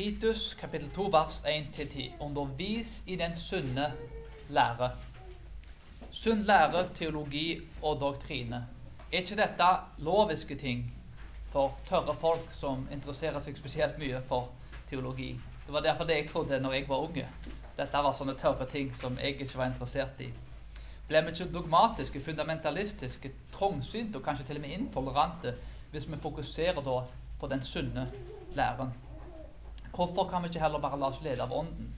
Titus kapittel 2 vers 1-10. Undervis i den sunne lære. Sunn lære, teologi og doktrine. Er ikke dette loviske ting for tørre folk som interesserer seg spesielt mye for teologi? Det var derfor det jeg trodde når jeg var unge. Dette var sånne tørre ting som jeg ikke var interessert i. Blir vi ikke dogmatiske, fundamentalistiske, trangsynte og kanskje til og med intolerante hvis vi fokuserer da på den sunne læren? Hvorfor kan vi ikke heller bare la oss lede av Ånden?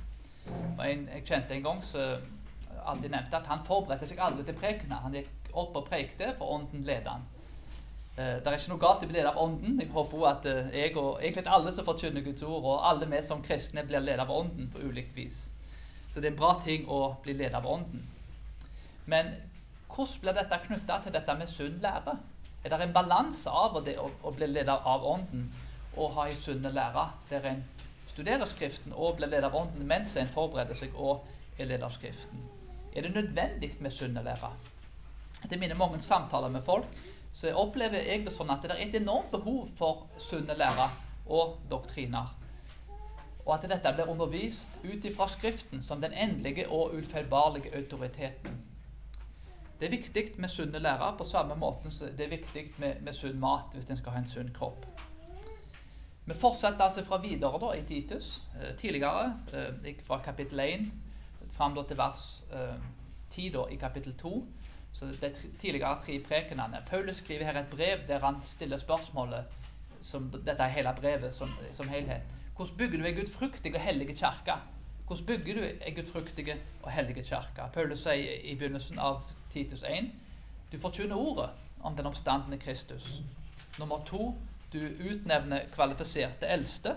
En, jeg kjente en gang så alltid nevnte at han forberedte seg aldri til prekena. Han gikk opp og prekte, for Ånden ledet han. Eh, det er ikke noe galt i å bli ledet av Ånden. Jeg håper også at eh, jeg og egentlig alle som forkynner Guds ord, og alle vi som kristne blir ledet av Ånden på ulikt vis. Så det er en bra ting å bli ledet av Ånden. Men hvordan blir dette knytta til dette med sunn lære? Er det en balanse av det å, å bli ledet av Ånden og ha en sunn lære, der en studerer Skriften og blir ledet av Ånden mens en forbereder seg og er ledet av Skriften? Er det nødvendig med sunn lære? Det minner mange samtaler med folk så opplever jeg det sånn at det er et enormt behov for sunne lærer og doktriner. Og at dette blir undervist ut ifra Skriften som den endelige og ufeilbarlige autoriteten. Det er viktig med sunne lærer på samme måte som det er viktig med, med sunn mat hvis en skal ha en sunn kropp. Vi fortsetter altså fra videre da, i Titus. Eh, tidligere eh, fra kapittel 1 fram til vers eh, 10 da, i kapittel 2 så de tidligere tre prekenene. Paulus skriver her et brev der han stiller spørsmålet som Dette er hele brevet som, som helhet. Hvordan bygger du ei gudfryktig og hellig kirke? Hvordan bygger du ei gudfryktig og hellig kirke? Paulus sier i begynnelsen av Titus 1 du forkynner ordet om den oppstandende Kristus. Nummer to du utnevner kvalifiserte eldste.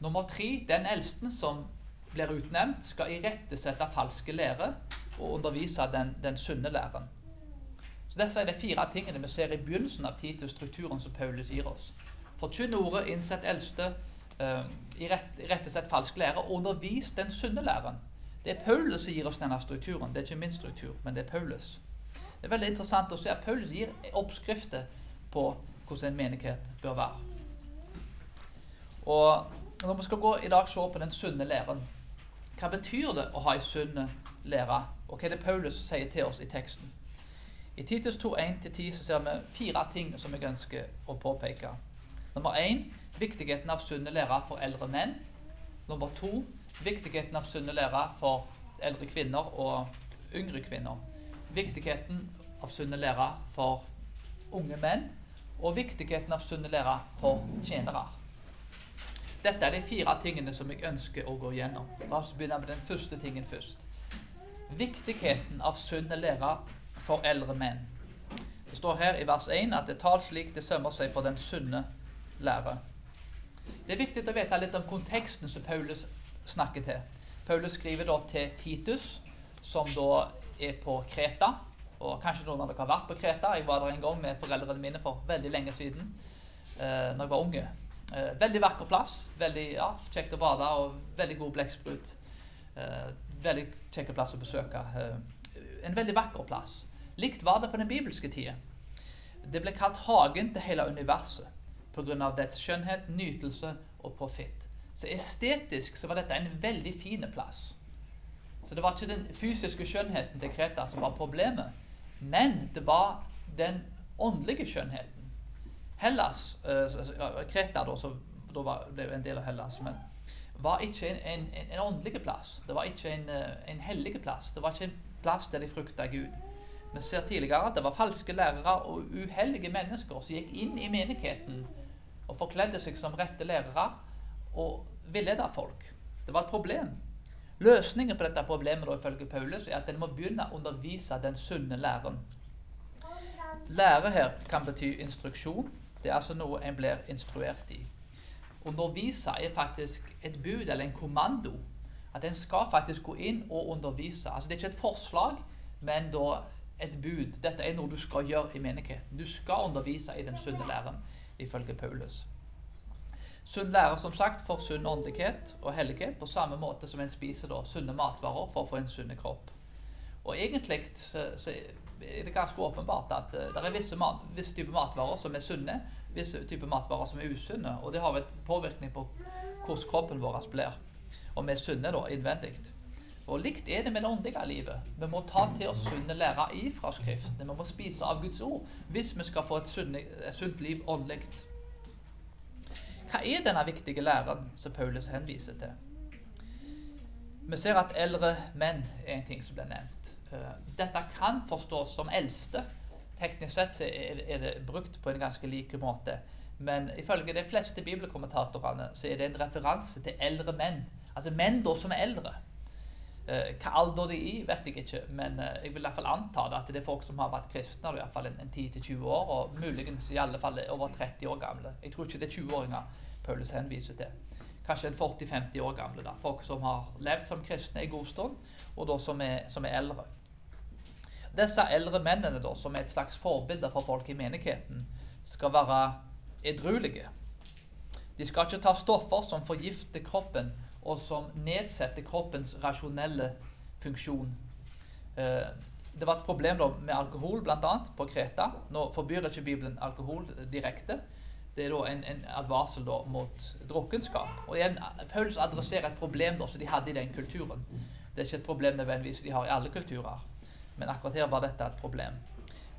Nummer tre den eldsten som blir utnevnt, skal irettesette falske lære og undervise den, den sunne læren. Så Disse er de fire tingene vi ser i begynnelsen av Titus-strukturen som Paulus gir oss. Forkynn ordet, innsett eldste, uh, irettesett falsk lære, og undervis den sunne læren. Det er Paulus som gir oss denne strukturen. Det er ikke min struktur, men det er Paulus. Det er veldig interessant å se at Paulus gir oppskrifter på hvordan en menighet bør være. Og Når vi skal gå i dag se på den sunne læren, hva betyr det å ha en sunn lære? Og hva er det Paulus sier til oss i teksten? I Titus 2, 1-10 så ser vi fire ting som jeg ønsker å påpeke. Nummer én viktigheten av sunne lære for eldre menn. Nummer to viktigheten av sunne lære for eldre kvinner og yngre kvinner. Viktigheten av sunne lære for unge menn. Og viktigheten av sunne lære for tjenere. Dette er de fire tingene som jeg ønsker å gå gjennom. La oss begynne med den første tingen først viktigheten av sunne lære for eldre menn. Det står her i vers 1 at det tals slik det sømmer seg for den sunne lære. Det er viktig å vite litt om konteksten som Paulus snakker til. Paulus skriver da til Titus, som da er på Kreta. Og kanskje noen av dere har vært på Kreta. Jeg var der en gang med foreldrene mine for veldig lenge siden. Eh, når jeg var unge. Eh, veldig vakker plass. Veldig ja, kjekt å bade og veldig god blekksprut. Eh, veldig kjekk plass å besøke. Eh, en veldig vakker plass. Likt var det på den bibelske tida. Det ble kalt hagen til hele universet pga. dets skjønnhet, nytelse og profitt. Så estetisk så var dette en veldig fin plass. Så det var ikke den fysiske skjønnheten til Kreta som var problemet, men det var den åndelige skjønnheten. Hellas, uh, Kreta da, så, da var, ble en del av Hellas, men var ikke en, en, en åndelig plass. Det var ikke en, eh, en hellig plass. Det var ikke en plass der de frykta Gud. Vi ser tidligere at det var falske lærere og uheldige mennesker som gikk inn i menigheten og forkledde seg som rette lærere og villeda folk. Det var et problem. Løsningen på dette problemet da, ifølge Paulus er at en må begynne å undervise den sunne læren. Lære her kan bety instruksjon. Det er altså noe en blir instruert i undervise er faktisk et bud eller en kommando. At en skal faktisk gå inn og undervise. Altså Det er ikke et forslag, men da et bud. Dette er noe du skal gjøre i menigheten. Du skal undervise i den sunne læren, ifølge Paulus. Sunn lære som sagt for sunn åndelighet og hellighet, på samme måte som en spiser da, sunne matvarer for å få en sunn kropp. Og egentlig så, er det ganske åpenbart at uh, det er visse, mat, visse typer matvarer som er sunne, visse typer matvarer som er usunne. Og det har vel påvirkning på hvordan kroppen vår blir. Og vi er sunne da, innvendig. Og likt er det med det åndelige livet. Vi må ta til oss sunne lærer ifra Skriftene. Vi må spise av Guds ord hvis vi skal få et, et sunt liv åndelig. Hva er denne viktige læren som Paulus henviser til? Vi ser at eldre menn er en ting som blir nevnt. Eh, dette kan forstås som eldste. Teknisk sett er det brukt på en ganske like måte. Men ifølge de fleste bibelkommentatorene så er det en referanse til eldre menn. Altså menn da som er eldre. Eh, hva alder de er i, vet jeg ikke, men eh, jeg vil i hvert fall anta det at det er folk som har vært kristne i hvert fall en, en 10-20 år, og muligens i alle fall over 30 år gamle. Jeg tror ikke det er 20-åringer Paulus henviser til kanskje en 40-50 år gamle. da, Folk som har levd som kristne en god stund, og da som er, som er eldre. Disse eldre mennene, da, som er et slags forbilde for folk i menigheten, skal være edruelige. De skal ikke ta stoffer som forgifter kroppen, og som nedsetter kroppens rasjonelle funksjon. Eh, det var et problem med alkohol, bl.a. på Kreta. Nå forbyr ikke Bibelen alkohol direkte, det er en, en advarsel da mot drukkenskap. Og igjen, Paulus adresserer et problem da, som de hadde i den kulturen. Det er ikke et problem nødvendigvis de har i alle kulturer, men akkurat her var dette et problem.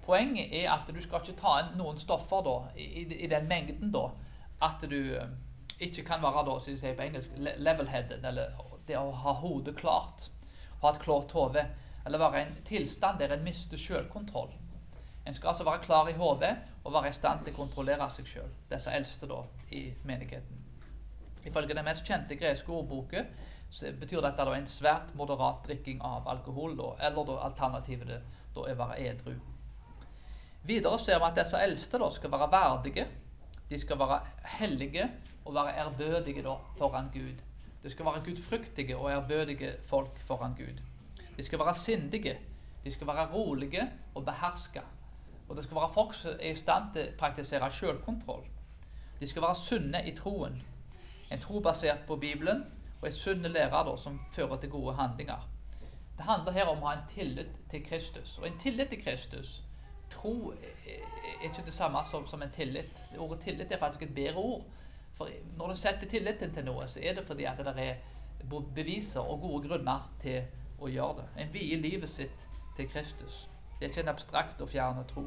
Poenget er at du skal ikke ta inn noen stoffer da, i, i, den mengden da, at du eh, ikke kan være da, som de sier på engelsk, level-headed, eller det å ha hodet klart, ha et klart hode, eller være i en tilstand der en mister selvkontroll. En skal altså være klar i hodet og være i stand til å kontrollere seg sjøl, disse eldste da, i menigheten. Ifølge den mest kjente greske ordboken betyr dette da en svært moderat drikking av alkohol, da, eller da alternativet da er å være edru. Videre ser vi at disse eldste da skal være verdige, de skal være hellige og være ærbødige foran Gud. De skal være gudfryktige og ærbødige folk foran Gud. De skal være sindige, de skal være rolige og beherska. Og det skal være folk som er i stand til å praktisere selvkontroll. De skal være sunne i troen. En tro basert på Bibelen og en sunne lærer som fører til gode handlinger. Det handler her om å ha en tillit til Kristus. Og en tillit til Kristus Tro er ikke det samme som, som en tillit. Ordet tillit er faktisk et bedre ord. For når du setter tilliten til noe, så er det fordi at det er beviser og gode grunner til å gjøre det. En vier livet sitt til Kristus. Det er ikke en abstrakt og fjern tro.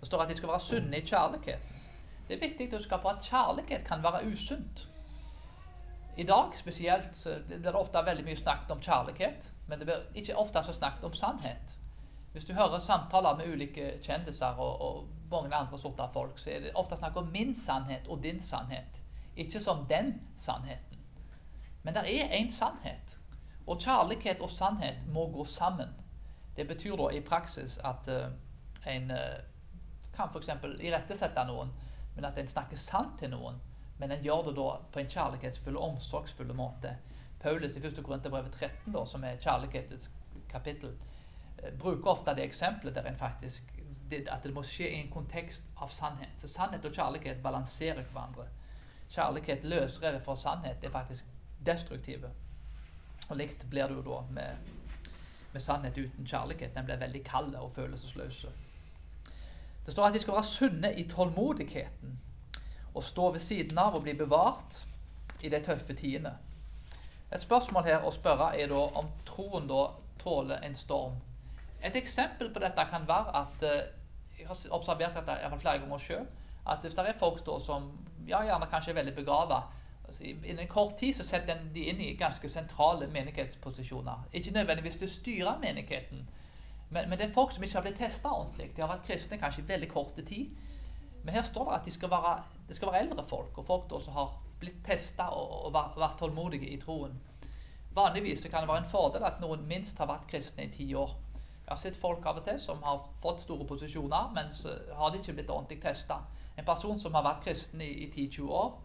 Det står at de skal være sunne i kjærligheten. Det er viktig å huske på at kjærlighet kan være usunt. I dag spesielt blir det ofte veldig mye snakket om kjærlighet, men det blir ikke ofte så snakket om sannhet. Hvis du hører samtaler med ulike kjendiser og, og mange andre sorter folk, så er det ofte snakk om min sannhet og din sannhet, ikke som den sannheten. Men det er én sannhet, og kjærlighet og sannhet må gå sammen. Det betyr da i praksis at uh, en uh, kan f.eks. irettesette noen, men at en snakker sant til noen. Men en gjør det da på en kjærlighetsfull og omsorgsfull måte. Paulus i 1. Korinterbrevet 13, da, som er kjærlighetens kapittel, bruker ofte det eksempelet der en faktisk det, at det må skje i en kontekst av sannhet. For Sannhet og kjærlighet balanserer hverandre. Kjærlighet løsrevet fra sannhet er faktisk destruktive. Og likt blir det jo da med med sannhet uten kjærlighet. Den blir veldig kald og følelsesløs. Det står at de skal være sunne i tålmodigheten og stå ved siden av og bli bevart i de tøffe tidene. Et spørsmål her å spørre er da om troen da tåler en storm. Et eksempel på dette kan være at eh, jeg har observert dette flere ganger sjøl. At hvis det er folk da som ja, gjerne kanskje er veldig begrava, Altså, Innen kort tid så setter de inn i ganske sentrale menighetsposisjoner. Ikke nødvendigvis til å styre menigheten, men, men, det er folk som ikke har blitt testa ordentlig. De har vært kristne kanskje i veldig korte tid. Men her står det at de skal være, det skal være eldre folk, og folk som har blitt testa og, og vært, tålmodige i troen. Vanligvis kan det være en fordel at noen minst har vært kristne i ti år. Jeg har sett folk av og til som har fått store posisjoner, men så har de ikke blitt ordentlig testa. En person som har vært kristen i, i 10-20 år,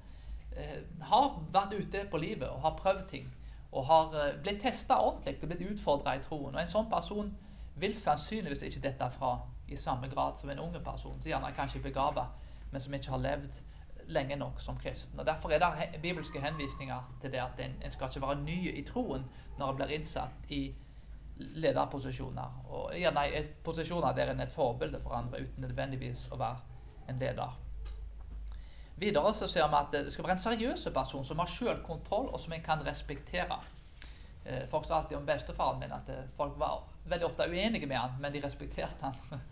Eh, har vært ute på livet og har prøvd ting. Og har eh, blitt testa ordentlig og blitt utfordra i troen. Og En sånn person vil sannsynligvis ikke dette fra i samme grad som en unge person, som gjerne er kanskje begava, men som ikke har levd lenge nok som kristen. Og Derfor er det bibelske henvisninger til det at en, en skal ikke være ny i troen når en blir innsatt i lederposisjoner. Og gjerne i posisjoner der en er et forbilde for andre uten nødvendigvis å være en leder. Videre så ser vi at det skal være en seriøs person som har selvkontroll, og som en kan respektere. Eh, folk sa alltid om bestefaren min at eh, folk var veldig ofte uenige med han, men de respekterte han.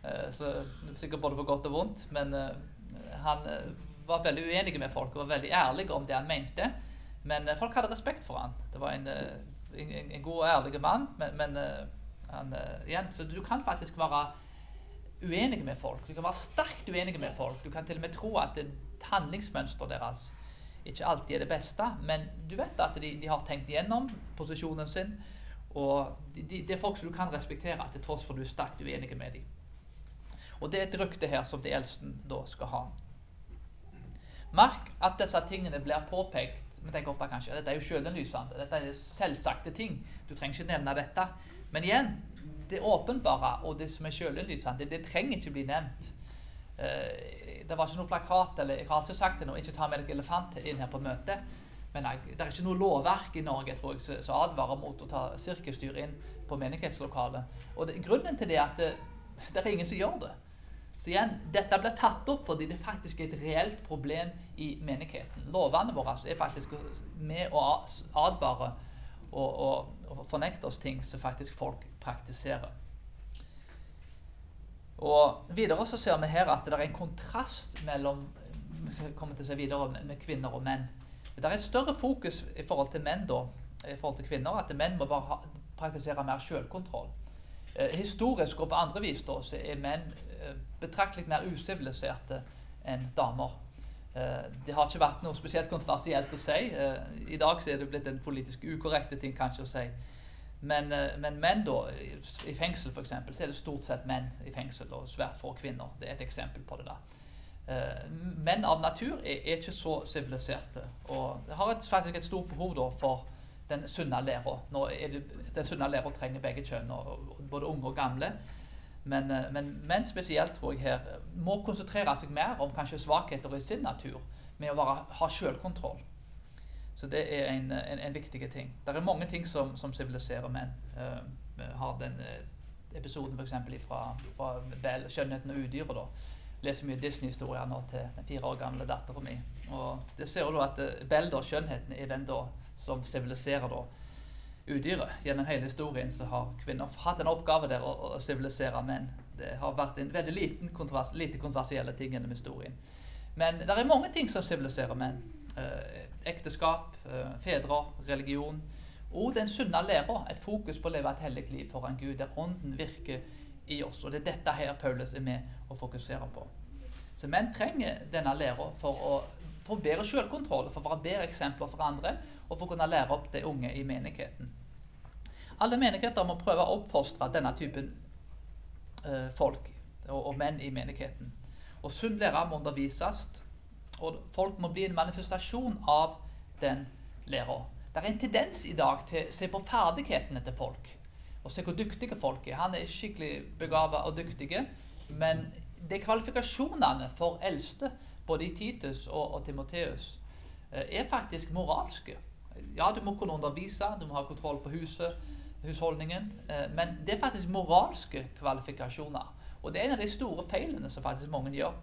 Eh, så Sikkert både på godt og vondt. Men han var veldig uenige med folk og var veldig ærlig om det han mente. Men folk hadde respekt for han. Det var en, en, en god og ærlig mann. Men, men han, igjen, så du kan faktisk være uenig med folk. Du kan være sterkt uenig med folk. Du kan til og med tro at handlingsmønsteret deres ikke alltid er det beste, men du vet at de, de har tenkt igjennom posisjonen sin. Og de, de, det er folk som du kan respektere til tross for du er sterkt uenig med dem. Og det er et rykte her som de eldste da skal ha. Merk at disse tingene blir påpekt. Vi tenker ofte kanskje dette er jo selvinnlysende. Dette er selvsagte ting. Du trenger ikke nevne dette. Men igjen, det åpenbare og det som er selvinnlysende, det, det trenger ikke bli nevnt. Uh, det var ikke noe plakat, eller jeg har alltid sagt det nå, ikke ta med deg elefant inn her på møtet. Men det er ikke noe lovverk i Norge tror jeg, som advarer mot å ta sirkusdyr inn på menighetslokalet. Og det, Grunnen til det er at det, det, er ingen som gjør det. Så igjen, Dette blir tatt opp fordi det faktisk er et reelt problem i menigheten. Lovene våre er faktisk med å advare og, og, og fornekte oss ting som faktisk folk praktiserer. Og Videre så ser vi her at det er en kontrast mellom kommer til å se videre med kvinner og menn. Det er et større fokus i forhold til menn da, i forhold til kvinner, at menn må bare praktisere mer selvkontroll. Eh, historisk og på andre vis da, så er menn eh, betraktelig mer usiviliserte enn damer. Eh, det har ikke vært noe spesielt kontroversielt å si. I dag så er det blitt en politisk ukorrekte ting kanskje å si. Men, men, menn da, i fengsel f.eks., så er det stort sett menn i fengsel og svært få kvinner. Det er et eksempel på det. Uh, menn av natur er, ikke så siviliserte. Og har faktisk et stort behov da, for den sunne læra. Den sunne læra trenger begge kjønn, både unge og gamle. Men, men, men menn spesielt tror jeg her må konsentrere seg mer om kanskje svakheter i sin natur, med å være, ha selvkontroll. Så det er en, en, en viktig ting. Det er mange ting som, som siviliserer menn. Uh, har den episoden f.eks. fra, fra Bell, 'Skjønnheten og udyret'. da. Leser mye Disney-historier nå til den fire år gamle dattera mi. Det ser du at Bell, da, skjønnheten, er den da som siviliserer da udyret. Gjennom hele historien så har kvinner hatt en oppgave der å sivilisere menn. Det har vært en veldig liten kontrovers, lite kontroversielle ting gjennom historien. Men det er mange ting som siviliserer menn. Eh, ekteskap, eh, fedre, religion. Og den sunne læra, et fokus på å leve et hellig liv foran Gud, der Ånden virker i oss. Og det er dette her Paulus er med å fokusere på. Så menn trenger denne læra for å få bedre selvkontroll, for å være bedre eksempler for andre, og for å kunne lære opp de unge i menigheten. Alle menigheter må prøve å oppfostre denne typen eh, folk og, og, menn i menigheten. Og sunn lære må undervises og folk må bli en manifestasjon av den læra. Det er en tendens i dag til å se på ferdighetene til folk. Og se hvor dyktige folk er. Han er skikkelig begava og dyktige. Men det er kvalifikasjonene for eldste, både i Titus og, og Timoteus, eh, er faktisk moralske. Ja, du må kunne undervise, du må ha kontroll på huset, husholdningen. Eh, men det er faktisk moralske kvalifikasjoner. Og det er en av de store feilene som faktisk mange gjør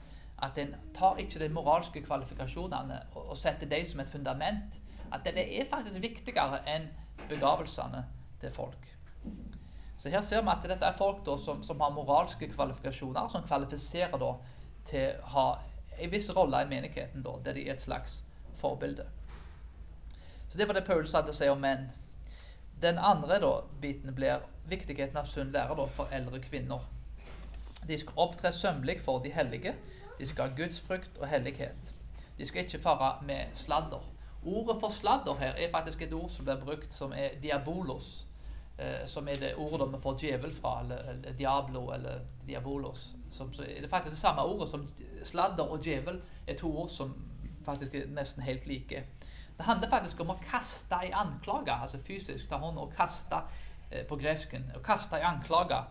at en tar ikke de moralske kvalifikasjonene og, setter dem som et fundament. At det er faktisk viktigere enn begavelsene til folk. Så her ser vi at dette er folk da, som, som, har moralske kvalifikasjoner, som kvalifiserer da, til å ha en viss rolle i menigheten, da, der de er et slags forbilde. Så Det var det Paulus hadde å si om menn. Den andre da, biten blir viktigheten av sunn lære da, for eldre kvinner. De skal opptre sømmelig for de hellige de skal ha gudsfrykt og hellighet. De skal ikke fare med sladder. Ordet for sladder her er faktisk et ord som blir brukt som er diabolos. Eh, som er det ordet vi djevel fra, eller, eller diablo eller diabolos. Som, så er det faktisk det samme ordet som sladder og djevel er to ord som faktisk er nesten helt like. Det handler faktisk om å kaste i anklage, altså fysisk ta hånda og kaste eh, på gresken. Å kaste i anklage.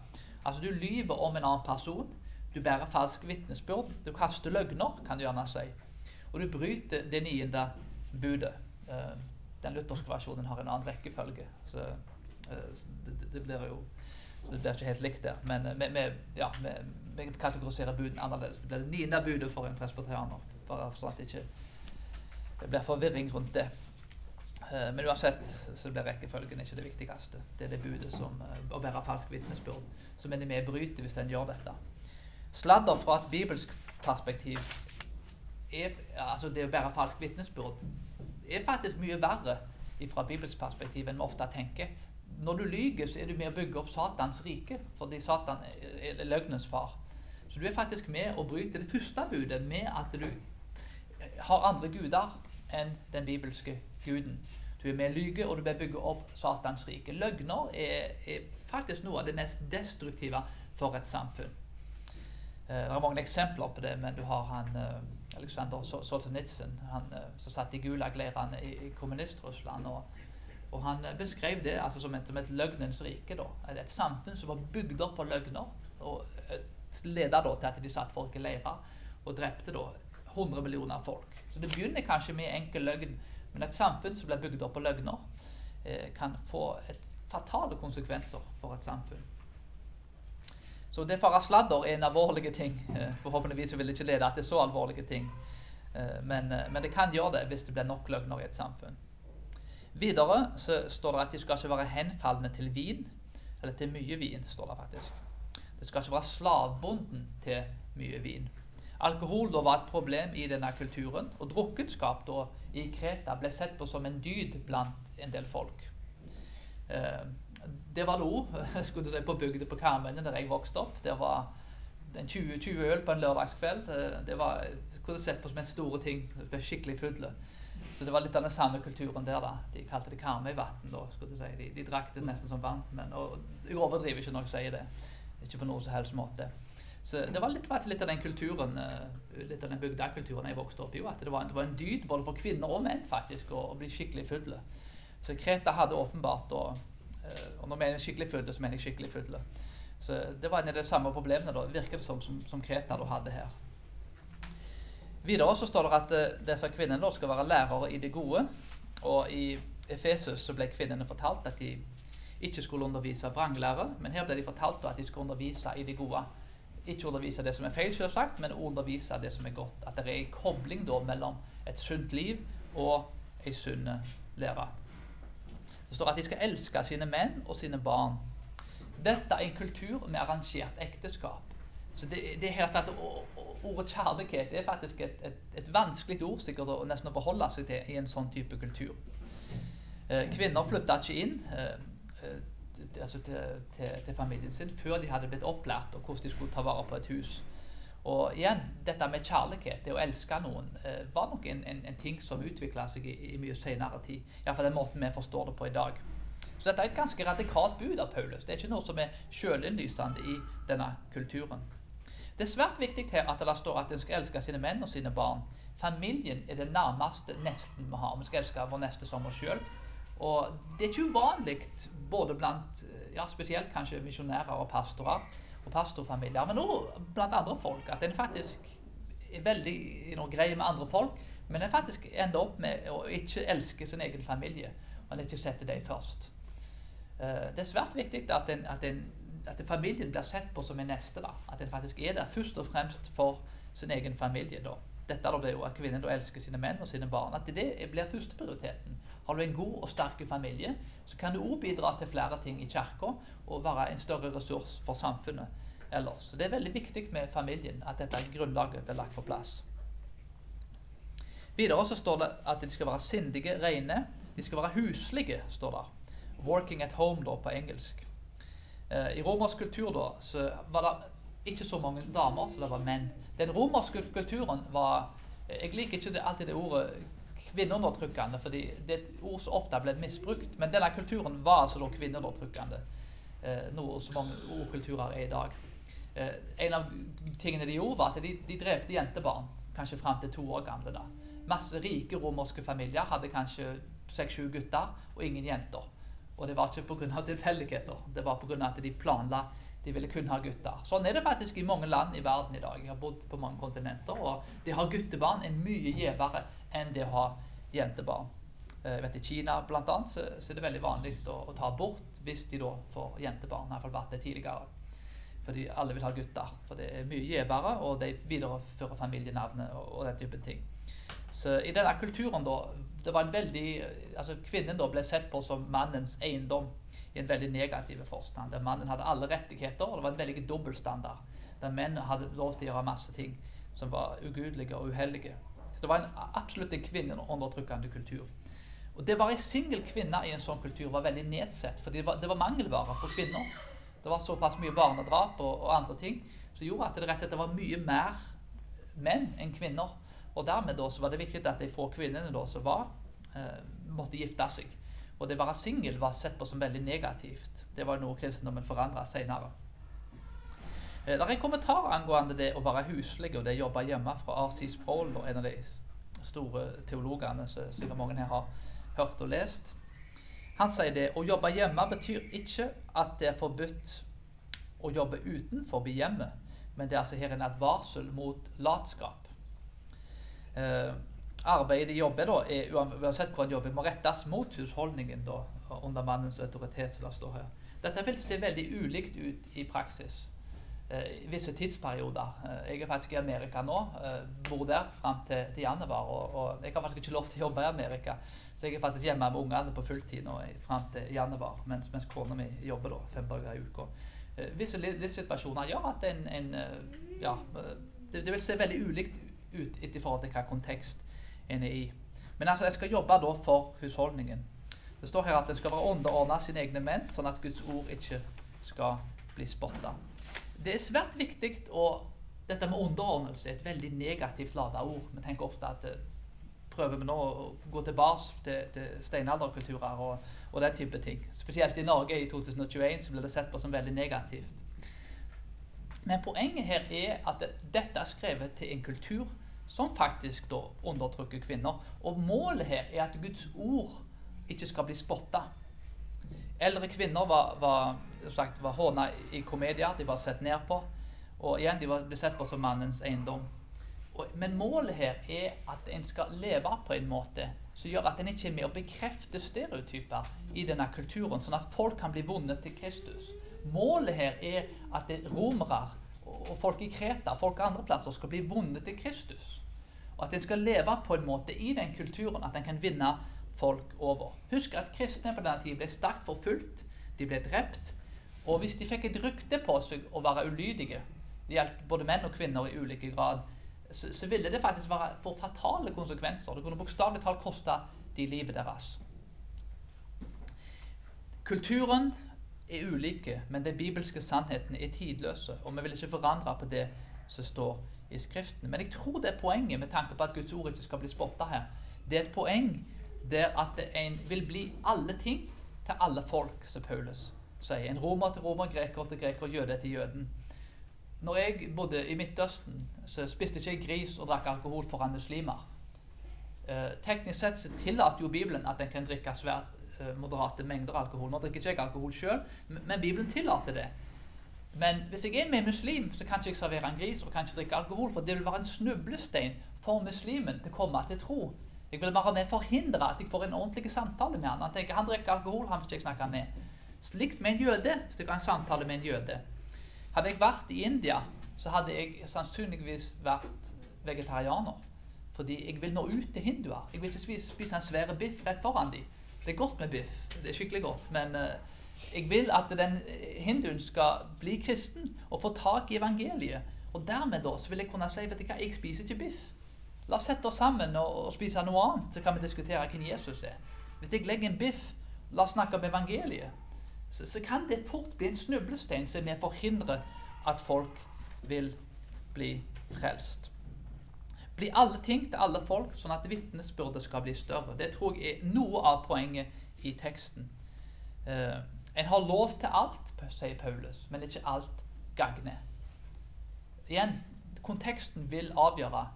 Altså du lyver om en annen person. Du bærer falsk vitnesbyrd. Du kaster løgner, kan du gjerne si. Og du bryter det niende budet. Eh, den lutherske versjonen har en annen rekkefølge. Så det, det blir jo det blir ikke helt likt der. Men vi, ja, vi, kategoriserer budene annerledes. Det blir det niende budet for en presbyterianer. Bare sånn at det ikke det blir forvirring rundt det. Eh, men uansett så blir rekkefølgen ikke det viktigste. Det er det budet som eh, å bære falsk vitnesbyrd som en er med bryter hvis en gjør dette. Sladder fra et bibelsk perspektiv er, altså Det å bære falsk vitnesbyrd er faktisk mye verre fra bibelsk perspektiv enn vi ofte tenker. Når du lyver, så er du med å bygge opp Satans rike, fordi Satan er løgnens far. Så du er faktisk med å bryte det første budet med at du har andre guder enn den bibelske guden. Du er med å lyge, og du bør bygge opp Satans rike. Løgner er, er, faktisk noe av det mest destruktive for et samfunn. Eh, det er mange eksempler på det, men du har han eh, Aleksandr Solzjenitsyn, han eh, som satt i Gulag-leirene i kommunist-Russland. Og, og, han beskrev det altså, som, et, et løgnens rike. Da. Et samfunn som var bygd opp på løgner. og leda til at de satt folk i leirer og drepte da 100 millioner folk. Så Det begynner kanskje med enkel løgn, men et samfunn som blir bygd opp på løgner, eh, kan få fatale konsekvenser for et samfunn. Så det å fare sladder er en alvorlig ting. Eh, forhåpentligvis vil det ikke lede til så alvorlige ting. Eh, men, eh, men, det kan gjøre det hvis det blir nok løgner i et samfunn. Videre så står det at de skal ikke være henfalne til vin, eller til mye vin. står Det faktisk. Det skal ikke være slavbonden til mye vin. Alkohol da var et problem i denne kulturen, og drukkenskap da i Kreta ble sett på som en dyd blant en del folk. Eh, det var det òg si, på bygda på Karmøyene der jeg vokste opp. Det var 20, 20 øl på en lørdagskveld. Eh, det var kunne sett på som en store ting. Ble skikkelig fulle. Så det var litt av den samme kulturen der. da. De kalte det Karmøyvatn. Si. De, de drakk det nesten som vann. Men, og jeg overdriver ikke når jeg sier det. Ikke på noen som helst måte. Så det var litt, litt av den kulturen, eh, litt av den bygdekulturen jeg vokste opp i. At det var, det var, en dyd både for kvinner og menn faktisk å, å bli skikkelig fulle. Så Kreta hadde åpenbart og, eh, og når jeg mener skikkelig fulle, så mener jeg skikkelig fulle. Så det var en av de samme problemene da, virker det som, som, som Kreta da hadde her. Videre så står det at uh, disse kvinnene da skal være lærere i det gode. Og i Efesus så ble kvinnene fortalt at de ikke skulle undervise vranglære, men her ble de fortalt at de skulle undervise i det gode. Ikke undervise det som er feil, selvsagt, men undervise det som er godt. At det er en kobling da mellom et sunt liv og ei sunn lære. Det står at de skal elske sine menn og sine barn. Dette er en kultur med arrangert ekteskap. Så det, det at Ordet kjærlighet er faktisk et, et, et vanskelig ord sikkert å nesten forholde seg til i en sånn type kultur. Eh, kvinner flytta ikke inn. Eh, eh altså til, til, til, familien sin før de hadde blitt opplært og hvordan de skulle ta vare på et hus. Og igjen, dette med kjærlighet, det å elske noen, var nok en, en, en, ting som utvikla seg i, i mye senere tid. Iallfall den måten vi forstår det på i dag. Så dette er et ganske radikalt bud av Paulus. Det er ikke noe som er sjølinnlysende i denne kulturen. Det er svært viktig her at det står at en skal elske sine menn og sine barn. Familien er det nærmeste nesten vi har. Vi skal elske vår neste som oss sjøl. Og det er ikke uvanlig både blant ja, spesielt kanskje misjonærer og pastorer og pastorfamilier, men også blant andre folk, at en faktisk er veldig you know, grei med andre folk, men en faktisk ender opp med å ikke elske sin egen familie, og en ikke setter dem først. Uh, det er svært viktig at, en, at familien blir sett på som en neste. Da. At en faktisk er der først og fremst for sin egen familie. Da. Dette da blir jo at kvinnen da elsker sine menn og sine barn. At det blir førsteprioriteten. Har du en god og sterk familie, så kan du òg bidra til flere ting i kirka og være en større ressurs for samfunnet ellers. Så Det er veldig viktig med familien at dette grunnlaget blir lagt på plass. Videre så står det at de skal være sindige, rene. De skal være huslige, står det. 'Working at home' da, på engelsk. Eh, I romersk kultur da, så var det ikke så mange damer som det var menn. Den romerske kulturen var Jeg liker ikke alltid det ordet kvinneundertrykkende, fordi det er et ord som ofte ble misbrukt. Men denne kulturen var altså da kvinneundertrykkende, eh, noe som mange ordkulturer er i dag. Eh, en av tingene de gjorde, var at de, de drepte jentebarn, kanskje fram til to år gamle. da. Masse rike romerske familier hadde kanskje seks-sju gutter og ingen jenter. Og det var ikke pga. tilfeldigheter, det var pga. at de planla de ville kun ha gutter. Sånn er det faktisk i mange land i verden i dag. Jeg har bodd på mange kontinenter, og det å ha guttebarn er mye gjevere enn det å ha jentebarn. Eh, jeg vet I Kina blant annet, så, så er det veldig vanlig å, å ta bort hvis de da får jentebarn. Iallfall vært det tidligere. Fordi alle vil ha gutter. For det er mye gjevere, og de viderefører familienavnet og, og den typen ting. Så i denne kulturen da, det var en veldig, altså Kvinnen da ble sett på som mannens eiendom i en veldig negativ forstand. Der mannen hadde alle rettigheter, og det var en veldig dobbeltstandard. Der menn hadde lov til å gjøre masse ting som var ugudelige og uheldige. Det var en, absolutt en kvinneundertrykkende kultur. Og Det var en singel kvinne i en sånn kultur var veldig nedsett, fordi det var, det var mangelvare for kvinner. Det var såpass mye barnedrap og, og, andre ting som gjorde at det rett og slett var mye mer menn enn kvinner. Og dermed da var det viktig at de få kvinnene da som var, eh, måtte gifte seg. Og det å være singel var sett på som veldig negativt. Det var noe kristendommen forandra senere. Eh, det er en kommentar angående det å være huslig og det å jobbe hjemme fra R.C. Sproul, en av de store teologene som sikkert mange her har hørt og lest. Han sier det å jobbe hjemme betyr ikke at det er forbudt å jobbe utenfor hjemmet, men det er altså her en advarsel mot latskap. Eh, arbeidet de jobber, er, uansett hvor han jobber, må rettes mot husholdningen da, under mannens autoritet. som det står her. Dette vil se veldig ulikt ut i praksis i visse tidsperioder. Eh, jeg er faktisk i Amerika nå. Eh, bor der fram til, til januar. Og, og, jeg har faktisk ikke lov til å jobbe i Amerika. Så jeg er faktisk hjemme med ungene på fulltid nå fram til januar, mens, mens kona mi jobber da, fem dager i uka. Eh, visse livssituasjoner gjør at en, en eh, ja, eh, det, det, vil se veldig ulikt ut i forhold til hva kontekst en er i. Men altså, jeg skal jobbe da for husholdningen. Det står her at en skal være underordna sine egne menn, sånn at Guds ord ikke skal bli spotta. Det er svært viktig å Dette med underordnelse er et veldig negativt lada ord. Vi tenker ofte at eh, prøver vi nå å gå tilbake til, til steinalderkulturer og, og, den type ting. Spesielt i Norge i 2021 så blir det sett på som veldig negativt. Men poenget her er at dette er skrevet til en kultur som faktisk da undertrykker kvinner. Og målet her er at Guds ord ikke skal bli spotta. Eldre kvinner var, var, var håna i komedier, de var sett ned på. Og igjen, de ble sett på som mannens eiendom. Og, men målet her er at en skal leve på en måte som gjør at en ikke er med å bekrefte stereotyper i denne kulturen, sånn at folk kan bli vunnet til Kristus. Målet her er at romere og folk i Kreta folk andre plasser skal bli vunnet til Kristus. Og at en skal leve på en måte i den kulturen at en kan vinne folk over. Husk at kristne på denne tiden ble sterkt forfulgt, de ble drept. Og hvis de fikk et rykte på seg å være ulydige, det gjaldt både menn og kvinner i ulike grad, så, så ville det faktisk være for fatale konsekvenser. Det kunne bokstavelig talt koste de livet deres. Kulturen er ulike, men de bibelske sannhetene er tidløse. Og vi vil ikke forandre på det som står i Skriften. Men jeg tror det er poenget med tanke på at Guds ord ikke skal bli spotta her. Det er et poeng der at en vil bli alle ting til alle folk, som Paulus sier. En romer til romer, greker til greker, jøde til jøden. Når jeg bodde i Midtøsten, så spiste ikke jeg gris og drakk alkohol foran muslimer. Eh, teknisk sett så tillater jo Bibelen at en kan drikke svært moderate mengder alkohol. Nå drikker ikke jeg alkohol sjøl, men Bibelen tillater det. Men hvis jeg er med en muslim, så kan ikke jeg servere en gris og kan ikke drikke alkohol, for det vil være en snublestein for muslimen til å komme til tro. Jeg vil bare med forhindre at jeg får en ordentlig samtale med han. Han tenker han drikker alkohol, han vil ikke jeg snakke med. Slikt med en jøde. Hvis jeg har en samtale med en jøde. Hadde jeg vært i India, så hadde jeg sannsynligvis vært vegetarianer. Fordi jeg vil nå ut til hinduer. Jeg vil ikke spise en svær biff rett foran dem. Det er godt med biff. Det er skikkelig godt. Men uh, jeg vil at den hinduen skal bli kristen og få tak i evangeliet. Og dermed da, så vil jeg kunne si vet du hva, jeg spiser ikke biff. La oss sette oss sammen og, og, spise noe annet, så kan vi diskutere hvem Jesus er. Hvis jeg legger en biff, la oss snakke om evangeliet, så, så kan det fort bli en snublestein som vi forhindrer at folk vil bli frelst. Bli alle ting til alle folk, sånn at vitnesbyrdet skal bli større. Det tror jeg er noe av poenget i teksten. Eh, en har lov til alt, sier Paulus, men ikke alt gagner. Igjen, konteksten vil avgjøre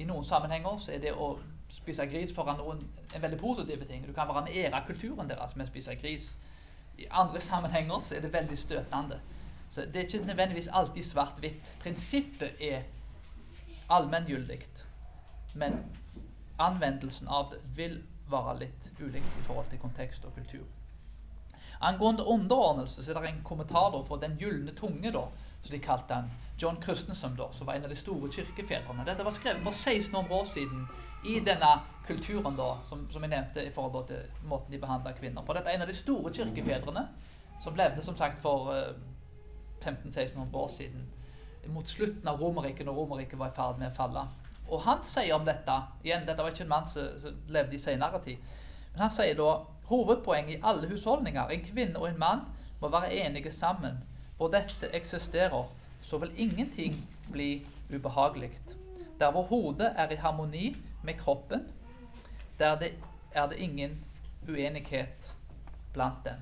i noen sammenhenger så er det å spise gris foran noen en veldig positiv ting. Du kan være med ære kulturen deres med å spise gris. I andre sammenhenger så er det veldig støtende. Så Det er ikke nødvendigvis alltid svart-hvitt. Prinsippet er allmenngyldig, men anvendelsen av det vil være litt ulikt i forhold til kontekst og kultur. Angående underordnelse så er det en kommentar for Den gylne tunge, da, som de kalte han. John Christensen, da, som var en av de store kirkefedrene. Dette var skrevet for 1600 år siden i denne kulturen da, som, som jeg nevnte i forhold til måten de behandla kvinner på. Dette er en av de store kirkefedrene som levde som sagt for uh, eh, 1500-1600 år siden. Mot slutten av Romerriket, når Romerriket var i ferd med å falle. Og han sier om dette igjen, Dette var ikke en mann som, levde i senere tid. Men han sier da hovedpoenget i alle husholdninger En kvinne og en mann må være enige sammen. Hvor dette eksisterer, så vil ingenting bli ubehagelig. Der hvor hodet er i harmoni med kroppen, der det er det ingen uenighet blant dem.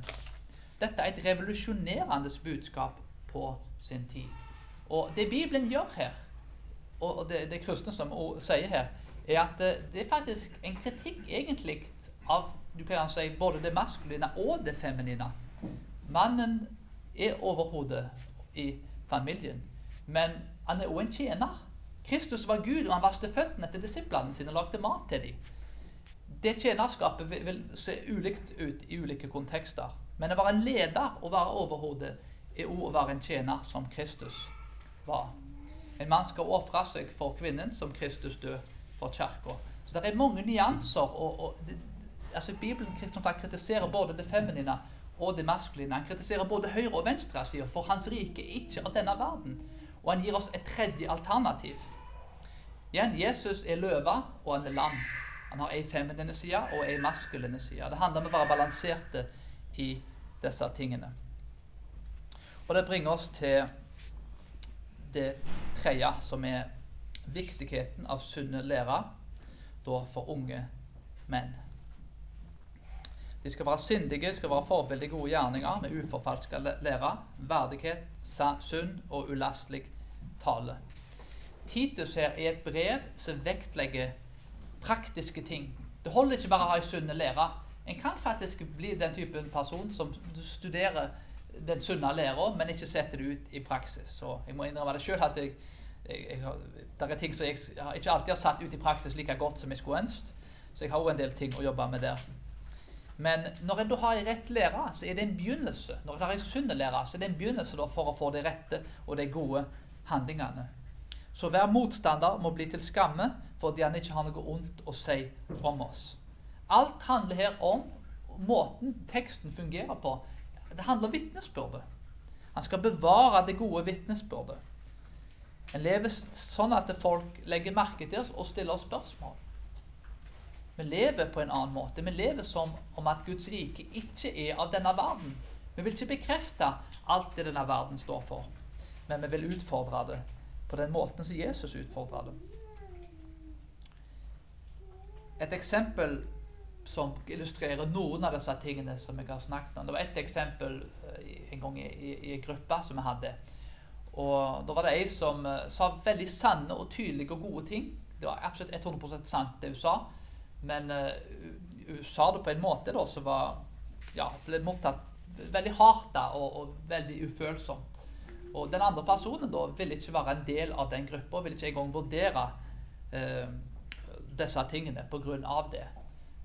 Dette er et revolusjonerende budskap på sin tid. Og det Bibelen gjør her, og det, det kristne som sier her, er at det, er faktisk en kritikk egentlig av du kan si, både det maskuline og det feminine. Mannen er overhodet i familien, men han er òg en tjener. Kristus var Gud, og han vasket føttene til disiplene sine og lagde mat til dem. Det tjenerskapet vil, vil se ulikt ut i ulike kontekster. Men å være en leder og være overhode er òg å være en tjener som Kristus var. En mann skal ofre seg for kvinnen som Kristus død for kirka. Så det er mange nyanser. og, og altså Bibelen kritiserer både det feminine og det maskuline. Han kritiserer både høyre- og venstresida, for hans rike er ikke av denne verden. Og han gir oss et tredje alternativ. Igjen, Jesus er løve, og han er lam. Han har ei feminine side og ei maskuline side. Det handler om å være balanserte i disse tingene. Og det bringer oss til det tredje, som er viktigheten av sunne lære for unge menn. De skal være sindige, skal være forbilder i gode gjerninger med uforfalska lære, verdighet, sunn og ulastelig tale. Titus her er et brev som vektlegger praktiske ting. Det holder ikke bare å ha ei sunne lære. En kan faktisk bli den typen person som studerer den sunne læra, men ikke setter det ut i praksis. Så jeg må innrømme det sjøl at jeg, jeg, jeg, det er ting som jeg ikke alltid har satt ut i praksis like godt som jeg skulle ønsket. Så jeg har òg en del ting å jobbe med der. Men når en da har en rett lære, så er det en begynnelse. Når en har en sunn lære, så er det en begynnelse for å få de rette og de gode handlingene. Så hver motstander må bli til skamme fordi han ikke har noe ondt å si om oss. Alt handler her om måten teksten fungerer på. Det handler om vitnesbyrdet. Han skal bevare det gode vitnesbyrdet. En lever sånn at folk legger merke til oss og stiller oss spørsmål. Vi lever på en annen måte. Vi lever som om at Guds rike ikke er av denne verden. Vi vil ikke bekrefte alt det denne verden står for, men vi vil utfordre det på den måten som Jesus utfordra det. Et eksempel som illustrerer noen av disse tingene som jeg har snakket om. Det var ett eksempel eh, en gang i, en gruppe som vi hadde. Og Da var det ei som uh, sa veldig sanne og tydelige og gode ting. Det var absolutt 100% sant, det hun sa. Men uh, hun sa det på en måte da, som var, ja, ble mottatt veldig hardt da, og, og, veldig ufølsomt. Og den andre personen da ville ikke være en del av den gruppa, ville ikke engang vurdere uh, disse tingene pga. det.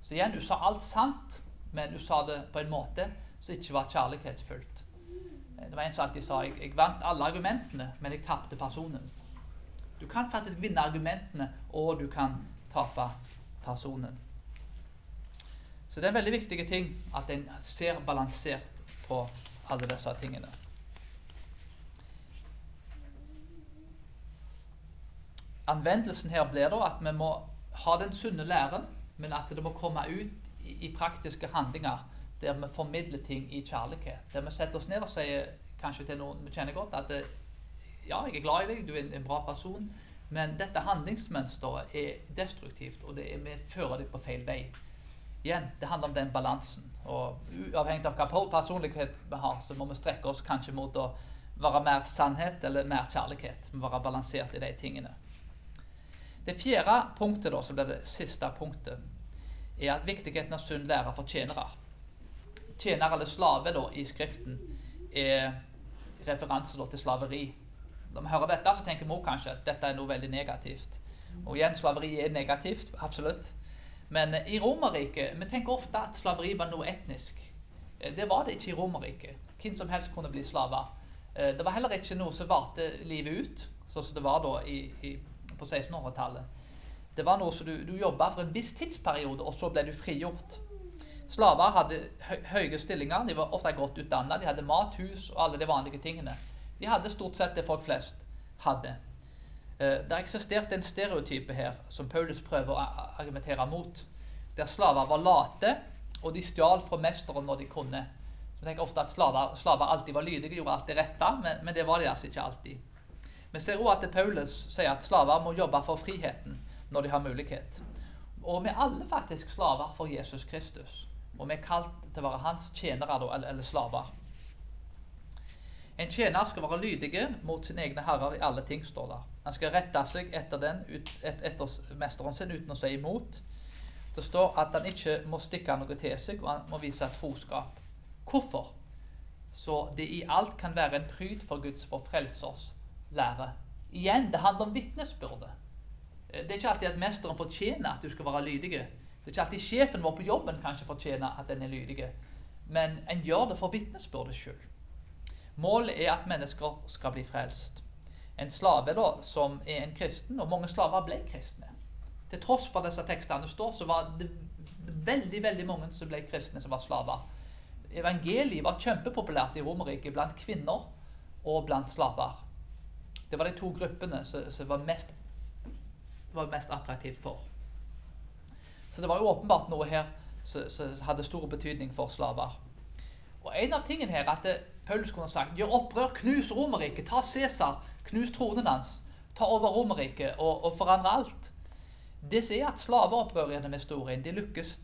Så igjen, du sa alt sant, men du sa det på en måte som ikke var kjærlighetsfullt. Eh, det var en som alltid sa jeg, jeg vant alle argumentene, men jeg tapte personen. Du kan faktisk vinne argumentene, og du kan tape personen. Så det er en veldig viktig ting at en ser balansert på alle disse tingene. Anvendelsen her blir da at vi må ha den sunne læren men at det må komme ut i, i praktiske handlinger der vi formidler ting i kjærlighet. Der vi setter oss ned og sier kanskje til noen vi kjenner godt at ja, jeg er glad i deg, du er en bra person, men dette handlingsmønsteret er destruktivt, og det er, vi fører deg på feil vei. Igjen, det handler om den balansen. Og uavhengig av hva personlighet vi har, så må vi strekke oss kanskje mot å være mer sannhet eller mer kjærlighet. Vi må være balansert i de tingene. Det fjerde punktet, da, som blir det siste punktet, er at viktigheten av sunn lære for tjenere. Tjener eller slave da, i Skriften er referanse da, til slaveri. Når vi hører dette, så tenker vi kanskje at dette er noe veldig negativt. Og igjen, slaveri er negativt, absolutt. Men i Romerriket Vi tenker ofte at slaveri var noe etnisk. Eh, det var det ikke i Romerriket. Hvem som helst kunne bli slaver. Eh, det var heller ikke noe som varte livet ut, sånn som det var da i, i, på 1600-tallet. Det var noe som du, du jobba for en viss tidsperiode, og så ble du frigjort. Slaver hadde høye stillinger, de var ofte godt utdanna, de hadde mat, hus og alle de vanlige tingene. De hadde stort sett det folk flest hadde. Eh, det eksisterte en stereotype her som Paulus prøver å argumentere mot. Der slaver var late, og de stjal fra mesteren når de kunne. Så jeg tenker ofte at slaver, slaver alltid var lydige, gjorde alt det rette, men, men, det var de altså ikke alltid. Vi ser også at Paulus sier at slaver må jobbe for friheten når de har mulighet. Og vi er alle faktisk slaver for Jesus Kristus. Og vi er kalt til å være hans tjenere eller, slaver. En tjener skal være lydige mot sine egne herrer i alle ting, står det. Han skal rette seg etter, den, et, etter mesteren sin uten å si imot. Det står at han ikke må stikke noe til seg, og han må vise troskap. Hvorfor? Så det i alt kan være en pryd for Guds for frelsers lære. Igjen, det handler om vitnesbyrde. Det er ikke alltid at mesteren fortjener at du skal være lydig. Det er ikke alltid sjefen vår på jobben kanskje fortjener at den er lydig. Men en gjør det for vitnesbyrdet sjøl. Målet er at mennesker skal bli frelst. En slave da, som er en kristen, og mange slaver ble kristne. Til tross for disse tekstene står, så var det veldig veldig mange som ble kristne, som var slaver. Evangeliet var kjempepopulært i Romerriket blant kvinner og blant slaver. Det var de to gruppene som, som var, var mest attraktivt for. Så det var jo åpenbart noe her som hadde stor betydning for slaver. Og En av tingene her er at det, Paulus kunne sagt gjør opprør, knus Romerriket, ta Cæsar, knus tronen hans, ta over Romerriket og, og forandre alt. Det er at slaveopprørene med historien de lykkes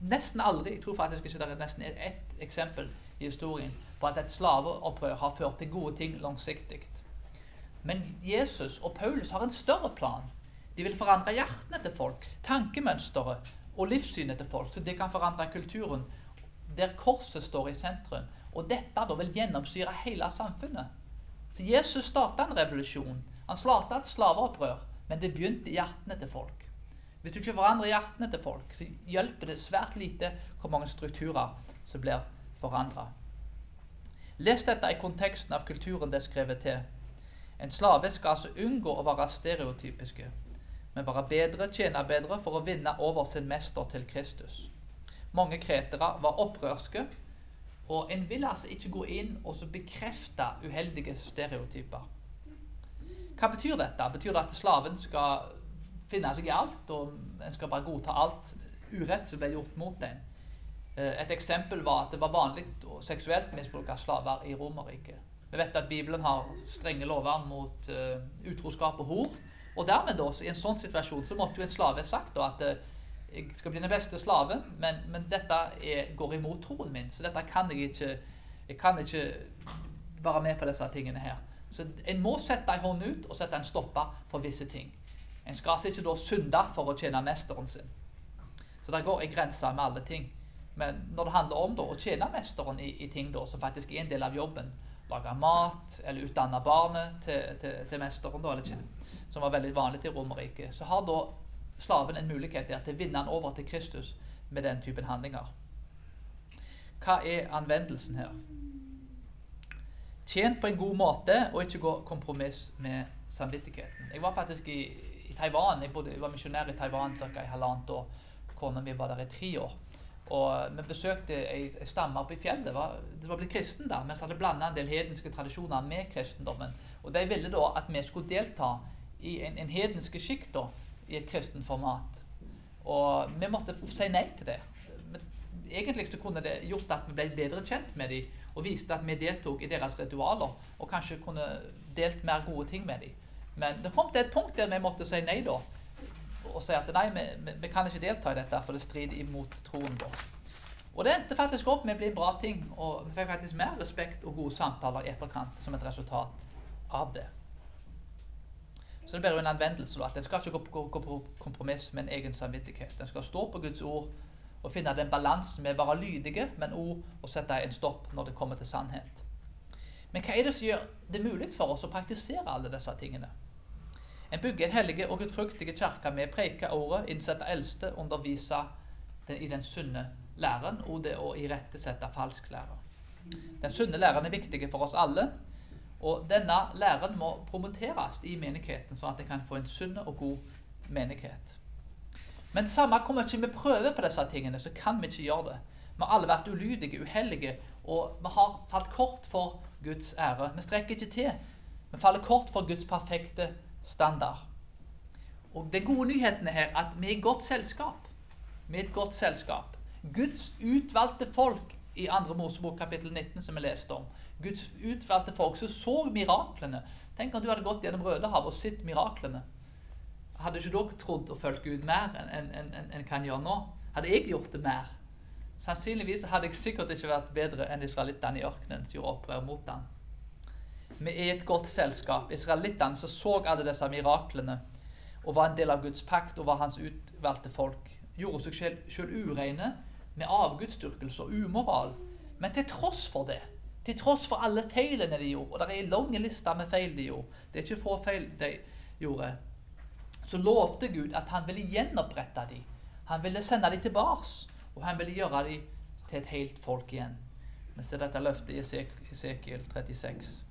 nesten aldri. Jeg tror faktisk ikke det er nesten ett eksempel i historien på at et slaveopprør har ført til gode ting langsiktig. Men Jesus og Paulus har en større plan. De vil forandre hjertene til folk, tankemønsteret og livssynet til folk, så det kan forandre kulturen der korset står i sentrum. Og dette da vil gjennomsyre hele samfunnet. Så Jesus starta en revolusjon. Han starta et slaveopprør, men det begynte i hjertene til folk. Hvis du ikke forandrer hjertene til folk, så hjelper det svært lite hvor mange strukturer som blir forandra. Les dette i konteksten av kulturen det er skrevet til. En slave skal altså unngå å være stereotypiske, men være bedre, tjene for å vinne over sin mester til Kristus. Mange kretere var opprørske og en vil altså ikke gå inn og bekrefte uheldige stereotyper. Hva betyr dette? Betyr det at slaven skal finne seg i alt, og en skal bare godta alt urett som ble gjort mot en? Eh, et eksempel var at det var vanlig å seksuelt misbruke slaver i Romerriket. Vi vet at Bibelen har strenge lover mot uh, utroskap og hor. Og dermed da, i en sånn situasjon så måtte jo en slave sagt da, at uh, jeg skal bli den beste slaven, men, men dette er, går imot troen min. Så dette kan jeg ikke Jeg kan ikke være med på disse tingene her. Så en må sette en hånd ut og sette en stopper for visse ting. En skal altså ikke da synde for å tjene mesteren sin. Så det går en grense med alle ting. Men når det handler om da, å tjene mesteren i, i ting da, som faktisk er en del av jobben, lage mat eller utdanne barnet til, til, til mesteren, da, eller, som var veldig vanlig i Romerriket, så har da slaven en mulighet der til å vinne han over til Kristus med den typen handlinger. Hva er anvendelsen her? Tjent på en god måte og ikke gå kompromiss med samvittigheten. Jeg var faktisk i, i Taiwan. Jeg, bodde, jeg, var misjonær i Taiwan ca. i halvannet år. Kona mi var der i tre år. Og Vi besøkte ei, ei stamme oppe i fjellet. Var, det var blitt kristen der, men så hadde blanda en del hedenske tradisjoner med kristendommen. Og De ville da at vi skulle delta i en, en hedenske skikk i et kristent format. Og vi måtte si nei til det. Egentlig så kunne det gjort at vi ble bedre kjent med dem og viste at vi deltok i deres ritualer og kanskje kunne delt mer gode ting med dem. Men det kom til et punkt der vi måtte si nei da. Og si at nei, vi, vi kan ikke delta i dette, for det strider imot troen vår. Og det endte faktisk opp med å bli en bra ting, og vi fikk faktisk mer respekt og gode samtaler i etterkant som et resultat av det. Så det blir jo en anvendelse. at En skal ikke gå, gå, gå på kompromiss med en egen samvittighet. En skal stå på Guds ord og finne den balansen med å være lydige, men òg å sette en stopp når det kommer til sannhet. Men hva er det som gjør det mulig for oss å praktisere alle disse tingene? En bygger en hellige og gudfryktige kirke med preike ordet, innsette eldste, undervise i den sunne læren og det å irettesette falsk lære. Den sunne læren er viktig for oss alle. Og denne læren må promoteres i menigheten, sånn at det kan få en sunn og god menighet. Men samme hvor mye vi prøver på disse tingene, så kan vi ikke gjøre det. Vi har alle vært ulydige, uhellige, og vi har falt kort for Guds ære. Vi strekker ikke til. Vi faller kort for Guds perfekte standard. Og Den gode nyheten er at vi er i godt selskap. Vi er et godt selskap. Guds utvalgte folk i 2. Mosebok kapittel 19, som vi leste om. Guds utvalgte folk som så miraklene. Tenk om du hadde gått gjennom Rødehavet og sett miraklene. Hadde ikke dere trodd og fulgt Gud mer enn en, en, en, en kan gjøre nå? Hadde jeg gjort det mer? Sannsynligvis hadde jeg sikkert ikke vært bedre enn israelittene i ørkenen som gjorde opprør mot ham. Vi er et godt selskap. Israelittene som så alle disse miraklene og var en del av Guds pakt og var hans utvalgte folk, gjorde seg selv ureine med avgudsdyrkelse og umoral. Men til tross for det til tross for alle feilene de gjorde, og det er en lang liste med feil de gjorde, det er ikke få feil de gjorde, så lovte Gud at han ville gjenopprette dem. Han ville sende dem tilbake, og han ville gjøre dem til et helt folk igjen. Vi ser dette løftet i Esekiel 36.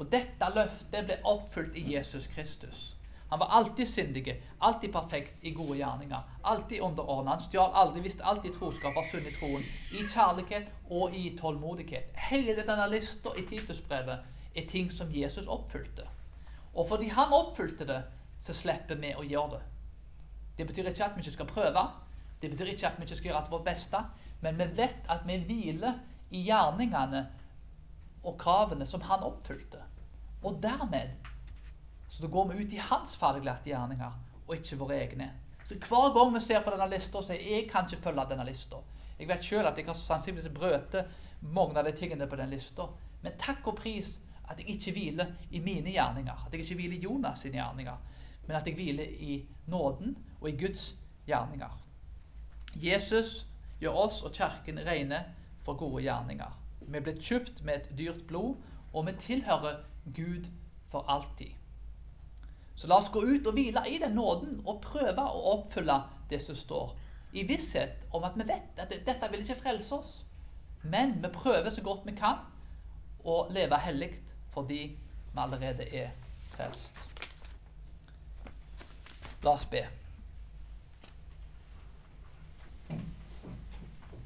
Og dette løftet ble oppfylt i Jesus Kristus. Han var alltid syndig, alltid perfekt i gode gjerninger. Alltid underordnet. Han stjal aldri, visste alltid troskap, var sunn i troen. I kjærlighet og i tålmodighet. Hele denne lista i Titusbrevet er ting som Jesus oppfylte. Og fordi han oppfylte det, så slipper vi å gjøre det. Det betyr ikke at vi ikke skal prøve. Det betyr ikke at vi ikke skal gjøre vårt beste. Men vi vet at vi hviler i gjerningene og kravene som han oppfylte. Og dermed så da går vi ut i hans ferdiglagte gjerninger, og ikke våre egne. Så Hver gang vi ser på denne lista sier jeg kan ikke følge denne lista Jeg vet selv at jeg har sannsynligvis brøt mange av de tingene på den lista. Men takk og pris at jeg ikke hviler i mine gjerninger. At jeg ikke hviler i Jonas sine gjerninger. Men at jeg hviler i nåden og i Guds gjerninger. Jesus gjør oss og Kirken rene for gode gjerninger. Vi er blitt kjøpt med et dyrt blod, og vi tilhører Gud for alltid. Så la oss gå ut og hvile i den nåden og prøve å oppfylle det som står. I visshet om at vi vet at dette vil ikke frelse oss. Men vi prøver så godt vi kan å leve hellig fordi vi allerede er frelst. La oss be.